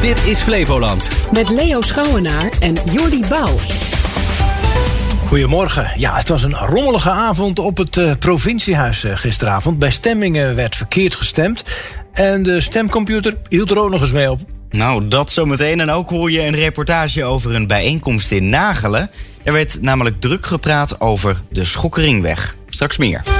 Dit is Flevoland. Met Leo Schouwenaar en Jordi Bouw. Goedemorgen. Ja, het was een rommelige avond op het uh, provinciehuis uh, gisteravond. Bij stemmingen werd verkeerd gestemd. En de stemcomputer hield er ook nog eens mee op. Nou, dat zometeen. En ook hoor je een reportage over een bijeenkomst in Nagelen. Er werd namelijk druk gepraat over de Schokkeringweg. Straks meer.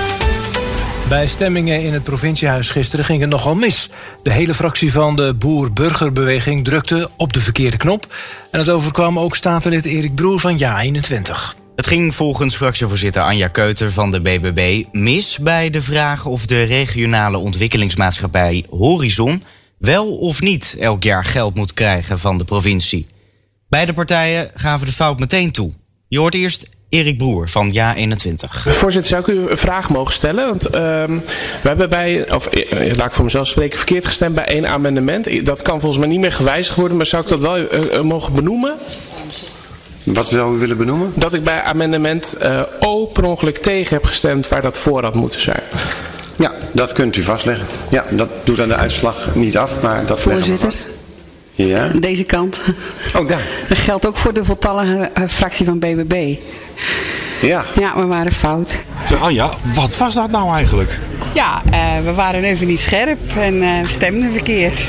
Bij stemmingen in het provinciehuis gisteren ging het nogal mis. De hele fractie van de Boer-Burgerbeweging drukte op de verkeerde knop. En het overkwam ook statenlid Erik Broer van Ja21. Het ging volgens fractievoorzitter Anja Keuter van de BBB mis bij de vraag of de regionale ontwikkelingsmaatschappij Horizon wel of niet elk jaar geld moet krijgen van de provincie. Beide partijen gaven de fout meteen toe. Je hoort eerst Erik Broer van Ja21. Voorzitter, zou ik u een vraag mogen stellen? Want uh, we hebben bij, of uh, laat ik voor mezelf spreken, verkeerd gestemd bij één amendement. Dat kan volgens mij niet meer gewijzigd worden, maar zou ik dat wel uh, mogen benoemen? Wat zou u willen benoemen? Dat ik bij amendement O per ongeluk tegen heb gestemd waar dat voor had moeten zijn. Ja, dat kunt u vastleggen. Ja, dat doet aan de uitslag niet af, maar dat Voorzitter. Ja? Deze kant. Oh, daar. Dat geldt ook voor de voltallige fractie van BBB. Ja. Ja, we waren fout. Anja, wat was dat nou eigenlijk? Ja, uh, we waren even niet scherp en uh, stemden verkeerd.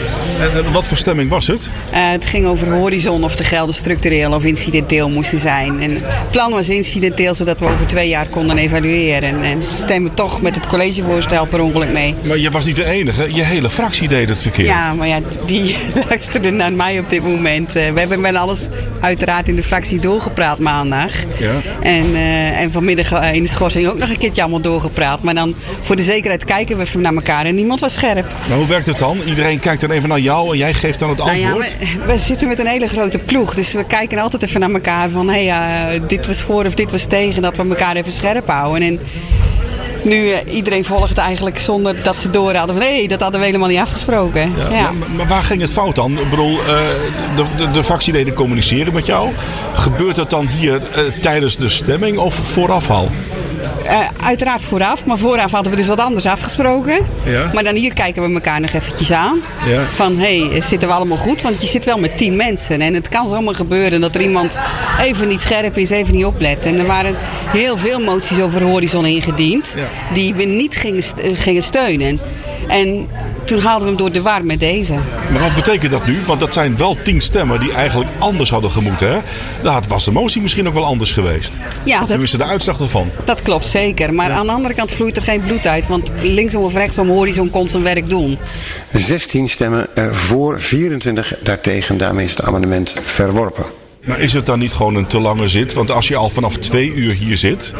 En wat voor stemming was het? Uh, het ging over horizon of de gelden structureel of incidenteel moesten zijn. En het plan was incidenteel, zodat we over twee jaar konden evalueren. En, en stemmen toch met het collegevoorstel per ongeluk mee. Maar je was niet de enige, je hele fractie deed het verkeerd. Ja, maar ja, die luisterde naar mij op dit moment. we hebben met alles uiteraard in de fractie doorgepraat maandag. Ja. En, en vanmiddag in de schorsing ook nog een keertje allemaal doorgepraat. Maar dan voor de zekerheid kijken we even naar elkaar en niemand was scherp. Maar hoe werkt het dan? Iedereen kijkt dan even naar jou en jij geeft dan het antwoord? Nou ja, we, we, zitten met een hele grote ploeg, dus we kijken altijd even naar elkaar van hé, hey, uh, dit was voor of dit was tegen, dat we elkaar even scherp houden. En nu uh, iedereen volgt eigenlijk zonder dat ze door hadden hey, dat hadden we helemaal niet afgesproken. Ja, ja. Maar, maar, waar ging het fout dan? Ik bedoel, uh, de, de, de fractieleden communiceren met jou. Gebeurt dat dan hier tijdens de stemming of vooraf al? Uh, uiteraard vooraf, maar vooraf hadden we dus wat anders afgesproken. Ja. Maar dan hier kijken we elkaar nog eventjes aan. Ja. Van hé, hey, zitten we allemaal goed? Want je zit wel met tien mensen. En het kan zomaar gebeuren dat er iemand even niet scherp is, even niet oplet. En er waren heel veel moties over Horizon ingediend. Ja. Die we niet gingen, gingen steunen. En toen haalden we hem door de war met deze. Maar wat betekent dat nu? Want dat zijn wel tien stemmen die eigenlijk anders hadden gemoeten. Hè? Dat was de motie misschien ook wel anders geweest. Ja, dat, Tenminste, de uitslag ervan. Dat klopt zeker. Maar ja. aan de andere kant vloeit er geen bloed uit. Want linksom of rechtsom Horizon kon zijn werk doen. 16 stemmen er voor, 24 daartegen. Daarmee is het amendement verworpen. Maar is het dan niet gewoon een te lange zit? Want als je al vanaf twee uur hier zit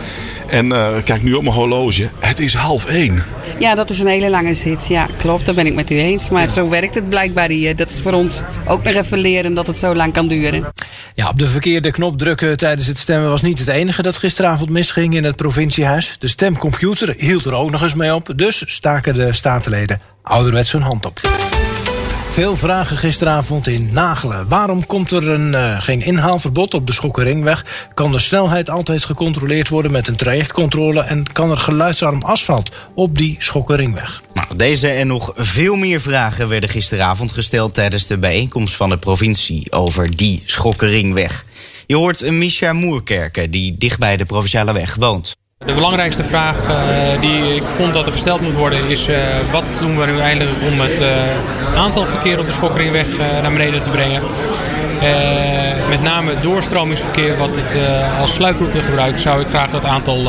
en uh, kijk nu op mijn horloge, het is half één. Ja, dat is een hele lange zit. Ja, klopt. Daar ben ik met u eens. Maar ja. zo werkt het blijkbaar hier. Dat is voor ons ook nog even leren dat het zo lang kan duren. Ja, op de verkeerde knop drukken tijdens het stemmen was niet het enige dat gisteravond misging in het provinciehuis. De stemcomputer hield er ook nog eens mee op. Dus staken de statenleden ouderwets hun hand op. Veel vragen gisteravond in Nagelen. Waarom komt er een, uh, geen inhaalverbod op de Schokkeringweg? Kan de snelheid altijd gecontroleerd worden met een trajectcontrole? En kan er geluidsarm asfalt op die Schokkeringweg? Nou, deze en nog veel meer vragen werden gisteravond gesteld tijdens de bijeenkomst van de provincie over die Schokkeringweg. Je hoort Misha Moerkerken, die dicht bij de provinciale weg woont. De belangrijkste vraag uh, die ik vond dat er gesteld moet worden is uh, wat doen we nu eigenlijk om het uh, aantal verkeer op de Schokkeringweg naar beneden te brengen. Met name het doorstromingsverkeer wat het als sluiproute gebruikt zou ik graag dat aantal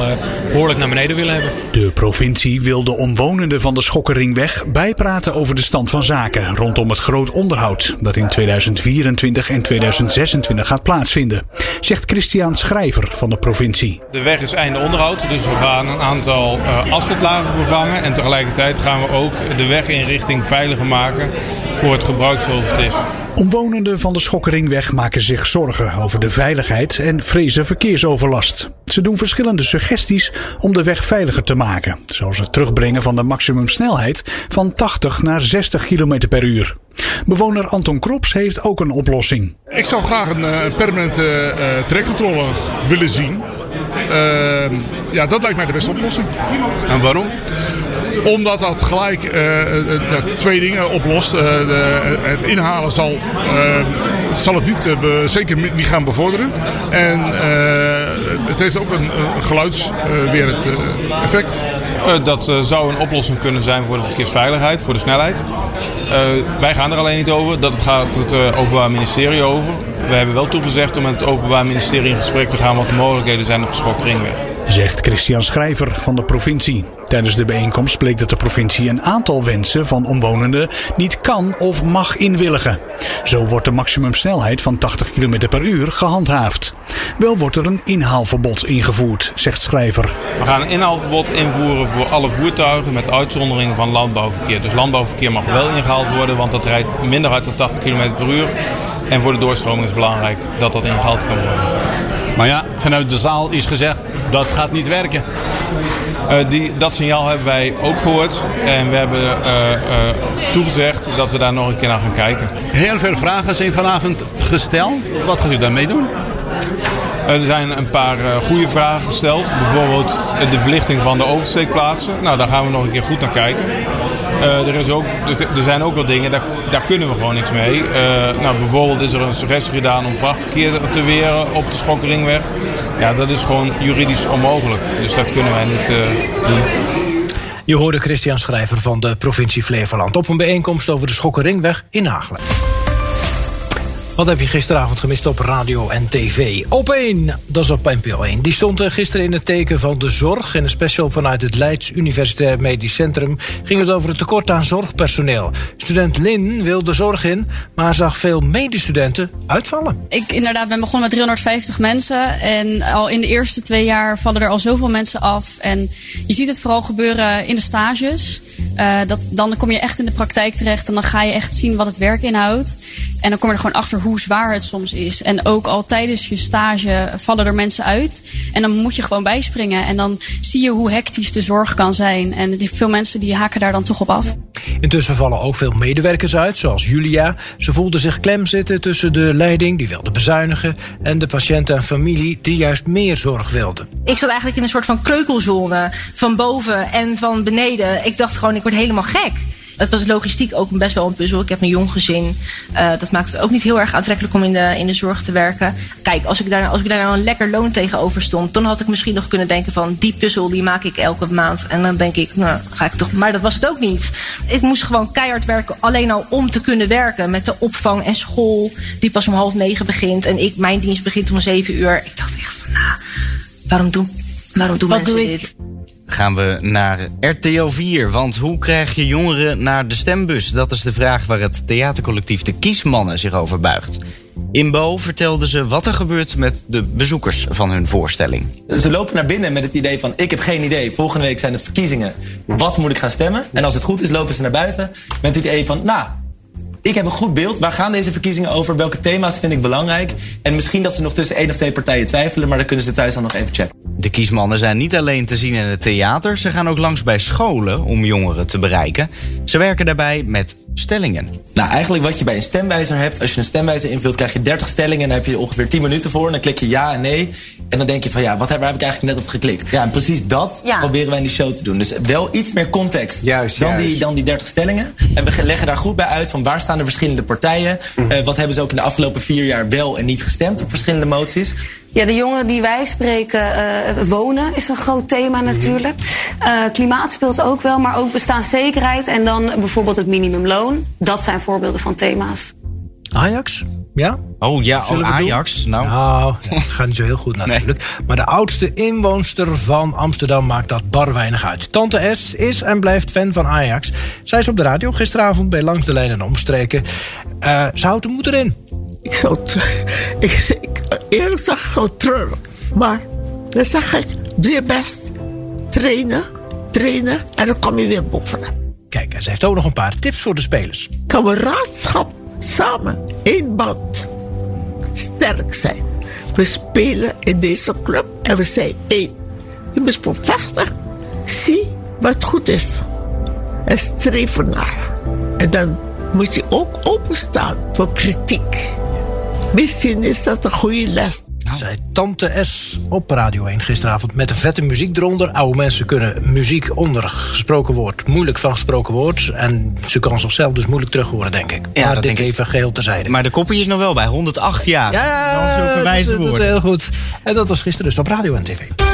behoorlijk naar beneden willen hebben. De provincie wil de omwonenden van de Schokkeringweg bijpraten over de stand van zaken rondom het groot onderhoud dat in 2024 en 2026 gaat plaatsvinden, zegt Christian Schrijver van de provincie. De weg is einde onderhoud. Dus we gaan een aantal uh, asfaltlagen vervangen. En tegelijkertijd gaan we ook de weginrichting veiliger maken voor het gebruik zoals het is. Omwonenden van de Schokkeringweg maken zich zorgen over de veiligheid en vrezen verkeersoverlast. Ze doen verschillende suggesties om de weg veiliger te maken, zoals het terugbrengen van de maximumsnelheid van 80 naar 60 km per uur. Bewoner Anton Krops heeft ook een oplossing. Ik zou graag een uh, permanente uh, trekcontrole willen zien. Uh, ja, dat lijkt mij de beste oplossing. En waarom? Omdat dat gelijk eh, eh, dat twee dingen oplost. Eh, de- het inhalen zal, eh, zal het niet, eh, zeker niet gaan bevorderen. En eh, het heeft ook een, een geluids eh, weer het eh, effect. Eh, dat eh, zou een oplossing kunnen zijn voor de verkeersveiligheid, voor de snelheid. Eh, wij gaan er alleen niet over, dat gaat het eh, Openbaar Ministerie over. We hebben wel toegezegd om met het Openbaar Ministerie in gesprek te gaan wat de mogelijkheden zijn op de Schokringweg. Zegt Christian Schrijver van de provincie. Tijdens de bijeenkomst bleek dat de provincie een aantal wensen van omwonenden niet kan of mag inwilligen. Zo wordt de maximumsnelheid van 80 km per uur gehandhaafd. Wel wordt er een inhaalverbod ingevoerd, zegt Schrijver. We gaan een inhaalverbod invoeren voor alle voertuigen met uitzondering van landbouwverkeer. Dus landbouwverkeer mag wel ingehaald worden, want dat rijdt minder hard dan 80 km per uur. En voor de doorstroming is het belangrijk dat dat ingehaald kan worden. Maar ja, vanuit de zaal is gezegd dat gaat niet werken. Eh, die, dat signaal hebben wij ook gehoord. En we hebben eh, eh, toegezegd dat we daar nog een keer naar gaan kijken. Heel veel vragen zijn vanavond gesteld. Wat gaat u daarmee doen? Er zijn een paar goede vragen gesteld. Bijvoorbeeld de verlichting van de oversteekplaatsen. Nou, daar gaan we nog een keer goed naar kijken. Eh, er, is ook, er zijn ook wel dingen, daar, daar kunnen we gewoon niks mee. Eh, nou, bijvoorbeeld is er een suggestie gedaan om vrachtverkeer te weren op de Schokkeringweg. Ja, dat is gewoon juridisch onmogelijk. Dus dat kunnen wij niet eh, doen. Je hoorde Christian Schrijver van de provincie Flevoland op een bijeenkomst over de Schokkeringweg in Hagelen. Wat heb je gisteravond gemist op radio en tv? Op 1, dat is op NPO 1. Die stond gisteren in het teken van de zorg. In een special vanuit het Leids Universitair Medisch Centrum... ging het over het tekort aan zorgpersoneel. Student Lin wil de zorg in, maar zag veel medestudenten uitvallen. Ik inderdaad ben begonnen met 350 mensen. En al in de eerste twee jaar vallen er al zoveel mensen af. En je ziet het vooral gebeuren in de stages. Eh, dat, dan kom je echt in de praktijk terecht. En dan ga je echt zien wat het werk inhoudt. En dan kom je er gewoon achter hoe zwaar het soms is. En ook al tijdens je stage vallen er mensen uit. En dan moet je gewoon bijspringen. En dan zie je hoe hectisch de zorg kan zijn. En die, veel mensen die haken daar dan toch op af. Intussen vallen ook veel medewerkers uit, zoals Julia. Ze voelde zich klem zitten tussen de leiding, die wilde bezuinigen... en de patiënten en familie, die juist meer zorg wilden. Ik zat eigenlijk in een soort van kreukelzone. Van boven en van beneden. Ik dacht gewoon, ik word helemaal gek. Het was logistiek ook best wel een puzzel. Ik heb een jong gezin. Eh, dat maakt het ook niet heel erg aantrekkelijk om in de, in de zorg te werken. Kijk, als ik, daar, als ik daar nou een lekker loon tegenover stond... dan had ik misschien nog kunnen denken van... die puzzel die maak ik elke maand. En dan denk ik, nou, ga ik toch... Maar dat was het ook niet. Ik moest gewoon keihard werken. Alleen al om te kunnen werken. Met de opvang en school. Die pas om half negen begint. En ik, mijn dienst begint om zeven uur. Ik dacht echt van, nou, waarom doen, waarom doen Wat mensen doe ik? dit? Gaan we naar RTL 4. Want hoe krijg je jongeren naar de stembus? Dat is de vraag waar het theatercollectief De Kiesmannen zich over buigt. In Bo vertelden ze wat er gebeurt met de bezoekers van hun voorstelling. Ze lopen naar binnen met het idee van ik heb geen idee. Volgende week zijn het verkiezingen. Wat moet ik gaan stemmen? En als het goed is lopen ze naar buiten met het idee van nou, ik heb een goed beeld. Waar gaan deze verkiezingen over? Welke thema's vind ik belangrijk? En misschien dat ze nog tussen één of twee partijen twijfelen, maar dan kunnen ze thuis dan nog even checken. De kiesmannen zijn niet alleen te zien in het theater, ze gaan ook langs bij scholen om jongeren te bereiken. Ze werken daarbij met stellingen. Nou, eigenlijk wat je bij een stemwijzer hebt, als je een stemwijzer invult, krijg je 30 stellingen en daar heb je ongeveer 10 minuten voor. En dan klik je ja en nee. En dan denk je van ja, wat heb, waar heb ik eigenlijk net op geklikt? Ja, en precies dat Ja. proberen wij in die show te doen. Dus wel iets meer context Juist, dan, juist. Die, dan die 30 stellingen. En we leggen daar goed bij uit van waar staan de verschillende partijen. Eh, wat hebben ze ook in de afgelopen vier jaar wel en niet gestemd op verschillende moties. Ja, de jongeren die wij spreken, eh, wonen is een groot thema natuurlijk. Eh, klimaat speelt ook wel, maar ook bestaanszekerheid en dan bijvoorbeeld het minimumloon. Dat zijn voorbeelden van thema's. Ajax? Ja? Oh ja, oh? Ajax. Nou, Nou, ja, gaat niet zo heel goed natuurlijk. Maar de oudste inwoonster van Amsterdam maakt dat bar weinig uit. Tante S is en blijft fan van Ajax. Zij is op de radio gisteravond bij Langs de Lijn en Omstreken. Eh ze houdt de moed erin. Ik zou ik, ik, eerlijk gezegd gewoon treurig. Maar dan zeg ik, doe je best. Trainen, trainen en dan kom je weer bovenop. Kijk, en ze heeft ook nog een paar tips voor de spelers. Kameraadschap, samen, één band. Sterk zijn. We spelen in deze club en we zijn één. Je moet voor vechten. Zie wat goed is. En streef ernaar. En dan moet je ook openstaan voor kritiek. Misschien is dat een goede les. zei Tante S op Radio 1 gisteravond. Met een vette muziek eronder. Oude mensen kunnen muziek onder gesproken woord moeilijk van gesproken woord. En ze kan zichzelf dus moeilijk terug horen, denk ik. Ja, maar dat dit denk ik. even geheel terzijde. Maar de koppie is nog wel bij, 108 jaar. Ja, dat, dat, woorden. heel goed. En dat was gisteren dus op Radio en TV.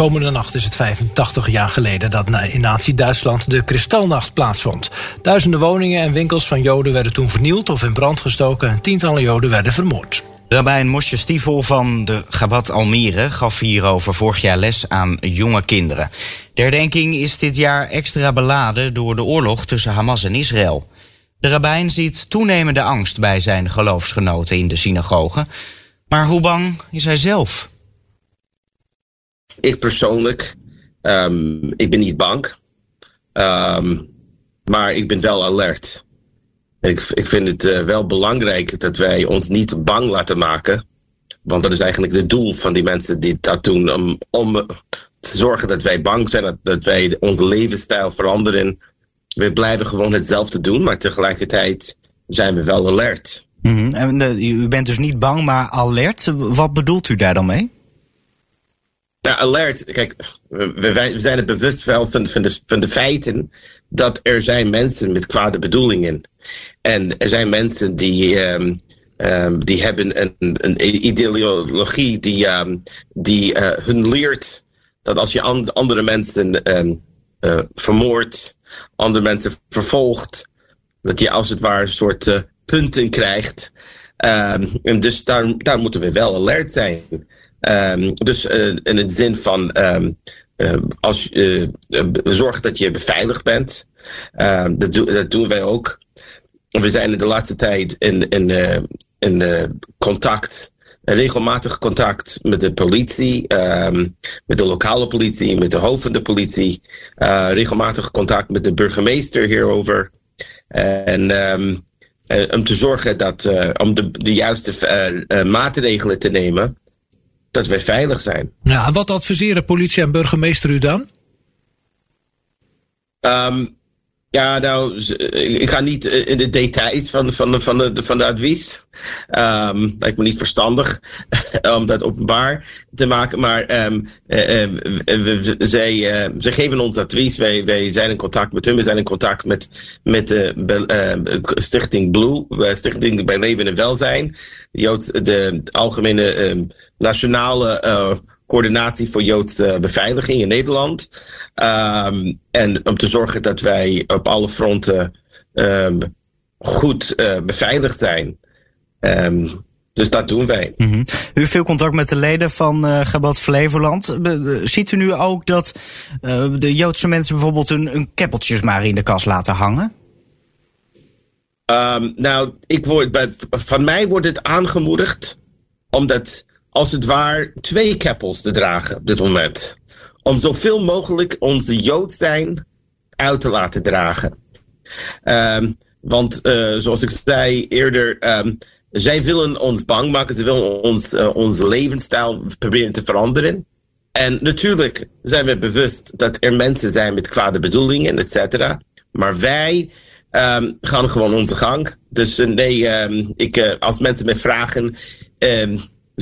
Komende nacht is het 85 jaar geleden dat in Nazi-Duitsland de Kristalnacht plaatsvond. Duizenden woningen en winkels van Joden werden toen vernield of in brand gestoken en tientallen Joden werden vermoord. Rabijn Mosje Stiefel van de Gabat Almere gaf hierover vorig jaar les aan jonge kinderen. De herdenking is dit jaar extra beladen door de oorlog tussen Hamas en Israël. De rabbijn ziet toenemende angst bij zijn geloofsgenoten in de synagoge. Maar hoe bang is hij zelf? Ik persoonlijk, ehm, ik ben niet bang. Ehm, maar ik ben wel alert. Ik, ik vind het eh, wel belangrijk dat wij ons niet bang laten maken. Want dat is eigenlijk het doel van die mensen die dat doen. Om, om te zorgen dat wij bang zijn, dat, dat wij onze levensstijl veranderen. We blijven gewoon hetzelfde doen, maar tegelijkertijd zijn we wel alert. Mhm. En, eh, u bent dus niet bang, maar alert. Wat bedoelt u daar dan mee? Nou, alert. Kijk, we, zijn er bewust wel van, de, feiten dat er zijn mensen met kwade bedoelingen. En er zijn mensen die, ehm, ehm, die hebben een, een ideologie die, ehm, die eh, hun leert dat als je an- andere mensen eh, vermoordt, andere mensen vervolgt, dat je als het ware een soort eh, punten krijgt. En dus daar, daar moeten we wel alert zijn. Ehm, dus eh, in het zin van ehm, eh, als eh, zorg dat je beveiligd bent. Ehm, dat, dat doen wij ook. We zijn in de laatste tijd in, in, in contact, regelmatig contact met de politie, met de lokale politie, met de hoofd van de politie. regelmatig contact met de burgemeester hierover. En om te zorgen dat, om de, de juiste maatregelen te nemen, dat wij veilig zijn. Ja, en wat adviseren politie en burgemeester u dan? Ehm, ja, nou, z- ik ga niet eh, in de details van, van, van, de, van de advies. Ehm lijkt me niet verstandig om dat openbaar te maken. Maar ehm, eh, eh, we- zij, eh, zij geven ons advies. Wij, wij zijn in contact met hun. We zijn in contact met, met de eh, Stichting Blue, eh, Stichting bij Leven en Welzijn. De algemene ehm, nationale eh, coördinatie voor Joodse beveiliging in Nederland. Ehm, en om te zorgen dat wij op alle fronten ehm, goed eh, beveiligd zijn. Ehm, dus dat doen wij. Mhm. U heeft veel contact met de leden van eh Gabat Flevoland. Ziet u nu ook dat eh, de Joodse mensen bijvoorbeeld hun, hun keppeltjes maar in de kast laten hangen? Nou, ik word, bij, van mij wordt het aangemoedigd om dat als het ware twee keppels te dragen op dit moment. Om zoveel mogelijk onze Jood zijn uit te laten dragen. Ehm, want eh, zoals ik zei eerder, ehm, zij willen ons bang maken. Ze willen ons, eh, onze levensstijl proberen te veranderen. En natuurlijk zijn we bewust dat er mensen zijn met kwade bedoelingen, et cetera. Maar wij ehm, gaan gewoon onze gang. Dus eh, nee, ik, als mensen me vragen,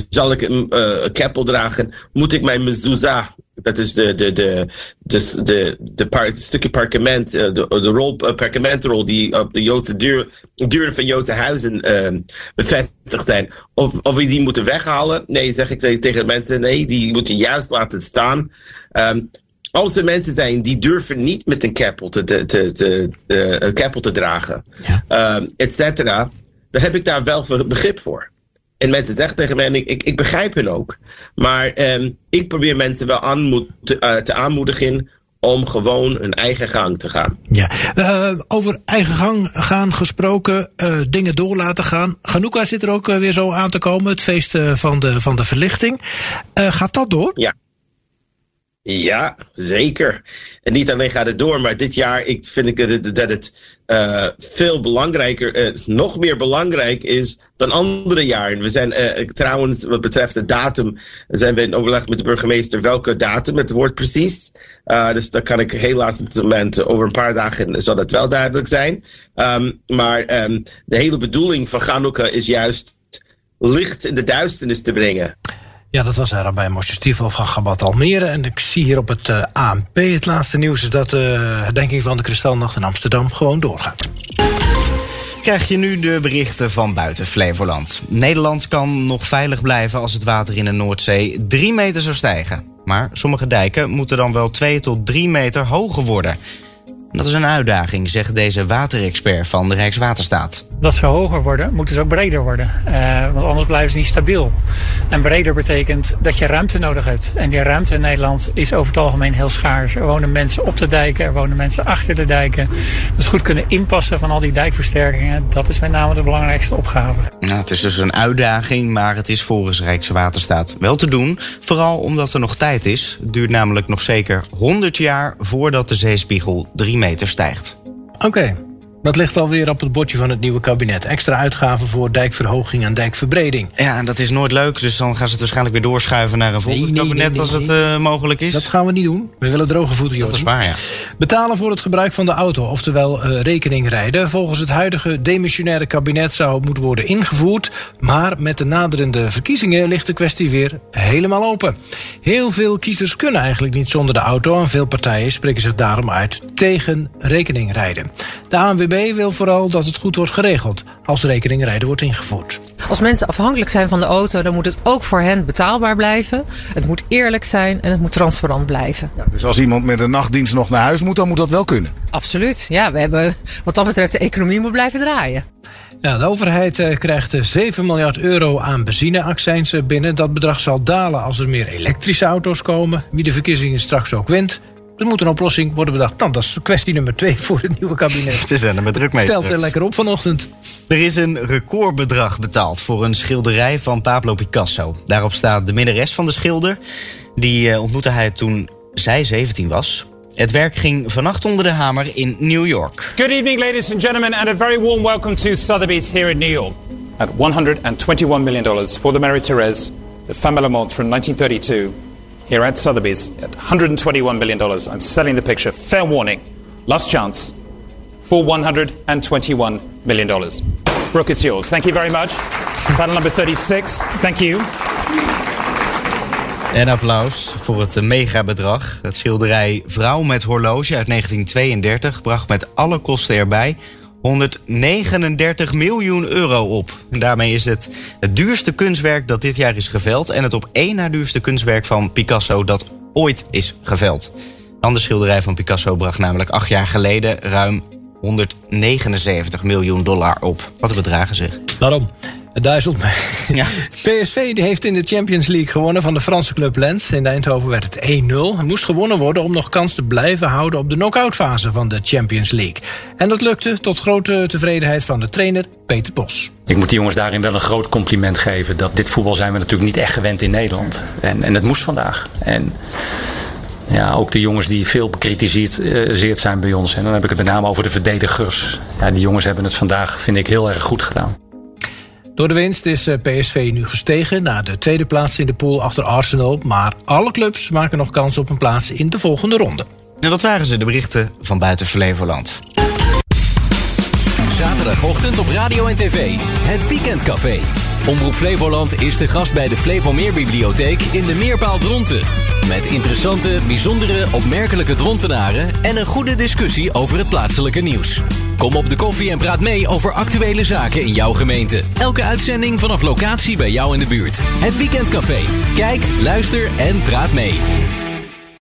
zal ik een een keppel dragen? Moet ik mijn mezuzah, dat is de, de, de, dus de, de par- stukje parkement, eh, de, de rol, eh, parkementrol die op de Joodse deur, deuren van Joodse huizen ehm, bevestigd zijn, of, of we die moeten weghalen? Nee, zeg ik tegen, de mensen, nee, die moeten juist laten staan. Ehm, als er mensen zijn die durven niet met een keppel te, te, te, te, eh, een keppel te dragen, ehm, et cetera, dan heb ik daar wel begrip voor. En mensen zeggen tegen mij, en ik, ik, ik begrijp hen ook. Maar ehm, ik probeer mensen wel aanmoed, te, eh, te aanmoedigen om gewoon hun eigen gang te gaan. Ja. Eh, over eigen gang gaan gesproken, eh, dingen door laten gaan. Hanukkah zit er ook weer zo aan te komen, het feest van, de, van de verlichting. Gaat dat door? Ja. Ja, zeker. En niet alleen gaat het door, maar dit jaar ik, vind ik dat, het eh, veel belangrijker, eh, nog meer belangrijk is dan andere jaren. We zijn eh, trouwens, wat betreft de datum, zijn we in overleg met de burgemeester welke datum het wordt precies. Dus daar kan ik helaas op het moment, over een paar dagen zal dat wel duidelijk zijn. Ehm, maar ehm, de hele bedoeling van Hanukkah is juist licht in de duisternis te brengen. Ja, dat was Rabbi Moshe Stiefel van Gabat Almere. En ik zie hier op het uh, ANP het laatste nieuws... is dat de uh, herdenking van de Kristalnacht in Amsterdam gewoon doorgaat. Krijg je nu de berichten van buiten Flevoland. Nederland kan nog veilig blijven als het water in de Noordzee 3 meter zou stijgen. Maar sommige dijken moeten dan wel 2 tot 3 meter hoger worden. Dat is een uitdaging, zegt deze waterexpert van de Rijkswaterstaat. Dat ze hoger worden, moeten ze ook breder worden. Uh, want anders blijven ze niet stabiel. En breder betekent dat je ruimte nodig hebt. En die ruimte in Nederland is over het algemeen heel schaars. Er wonen mensen op de dijken, er wonen mensen achter de dijken. Dus goed kunnen inpassen van al die dijkversterkingen, dat is met name de belangrijkste opgave. Nou, het is dus een uitdaging, maar het is volgens Rijkswaterstaat wel te doen. Vooral omdat er nog tijd is. Het duurt namelijk nog zeker 100 jaar voordat de zeespiegel 3 meter stijgt. Oké. Dat ligt alweer op het bordje van het nieuwe kabinet. Extra uitgaven voor dijkverhoging en dijkverbreding. Ja, en dat is nooit leuk. Dus dan gaan ze het waarschijnlijk weer doorschuiven naar een volgend nee, nee, kabinet nee, als het uh, mogelijk is. Dat gaan we niet doen. We willen droge voeten, joh. Dat is waar, ja. Betalen voor het gebruik van de auto, oftewel uh, rekening rijden. Volgens het huidige demissionaire kabinet zou moeten worden ingevoerd. Maar met de naderende verkiezingen ligt de kwestie weer helemaal open. Heel veel kiezers kunnen eigenlijk niet zonder de auto. En veel partijen spreken zich daarom uit tegen rekening rijden. De ANWB wil vooral dat het goed wordt geregeld als rekeningrijden wordt ingevoerd. Als mensen afhankelijk zijn van de auto, dan moet het ook voor hen betaalbaar blijven. Het moet eerlijk zijn en het moet transparant blijven. Ja, dus als iemand met een nachtdienst nog naar huis moet, dan moet dat wel kunnen. Absoluut. Ja, we hebben wat dat betreft de economie moet blijven draaien. Ja, de overheid eh, krijgt 7 miljard euro aan benzineaccijns binnen. Dat bedrag zal dalen als er meer elektrische auto's komen. Wie de verkiezingen straks ook wint, er moet een oplossing worden bedacht. Nou, dat is kwestie nummer twee voor het nieuwe kabinet. Ze zijn er met druk mee. Telt er lekker op vanochtend. Er is een recordbedrag betaald voor een schilderij van Pablo Picasso. Daarop staat de minnares van de schilder. Die uh, ontmoette hij toen zij 17 was. Het werk ging vannacht onder de hamer in New York. Good evening, ladies and gentlemen, and a very warm welcome to Sotheby's here in New York. At 121 million dollars for the Mary Therese, the Femme Lamont from 1932. Here at Sotheby's at $121 million. I'm selling the picture. Fair warning. Last chance for $121 million. Brooke, it's yours. Thank you very much. Battle number 36. Thank you. En applaus voor het megabedrag. Het schilderij Vrouw met horloge uit 1932 bracht met alle kosten erbij 139 miljoen euro op. En daarmee is het het duurste kunstwerk dat dit jaar is geveld... en het op één na duurste kunstwerk van Picasso dat ooit is geveld. Een ander schilderij van Picasso bracht namelijk acht jaar geleden... ruim 179 miljoen dollar op. Wat een bedragen zeg. Waarom? Duizend. Ja. PSV die heeft in de Champions League gewonnen van de Franse club Lens. In Eindhoven werd het 1-0. Het moest gewonnen worden om nog kans te blijven houden op de knock-outfase van de Champions League. En dat lukte tot grote tevredenheid van de trainer Peter Bos. Ik moet die jongens daarin wel een groot compliment geven. Dat dit voetbal zijn we natuurlijk niet echt gewend in Nederland. En, en het moest vandaag. En ja, ook de jongens die veel bekritiseerd zijn bij ons. En dan heb ik het met name over de verdedigers. Ja, die jongens hebben het vandaag, vind ik, heel erg goed gedaan. Door de winst is eh, PSV nu gestegen naar de tweede plaats in de pool achter Arsenal. Maar alle clubs maken nog kans op een plaats in de volgende ronde. En dat waren ze, de berichten van buiten Flevoland. Zaterdagochtend op radio en tv. Het Weekendcafé. Omroep Flevoland is de gast bij de Flevomeerbibliotheek in de Meerpaal Dronten. Met interessante, bijzondere, opmerkelijke drontenaren en een goede discussie over het plaatselijke nieuws. Kom op de koffie en praat mee over actuele zaken in jouw gemeente. Elke uitzending vanaf locatie bij jou in de buurt. Het Weekendcafé. Kijk, luister en praat mee.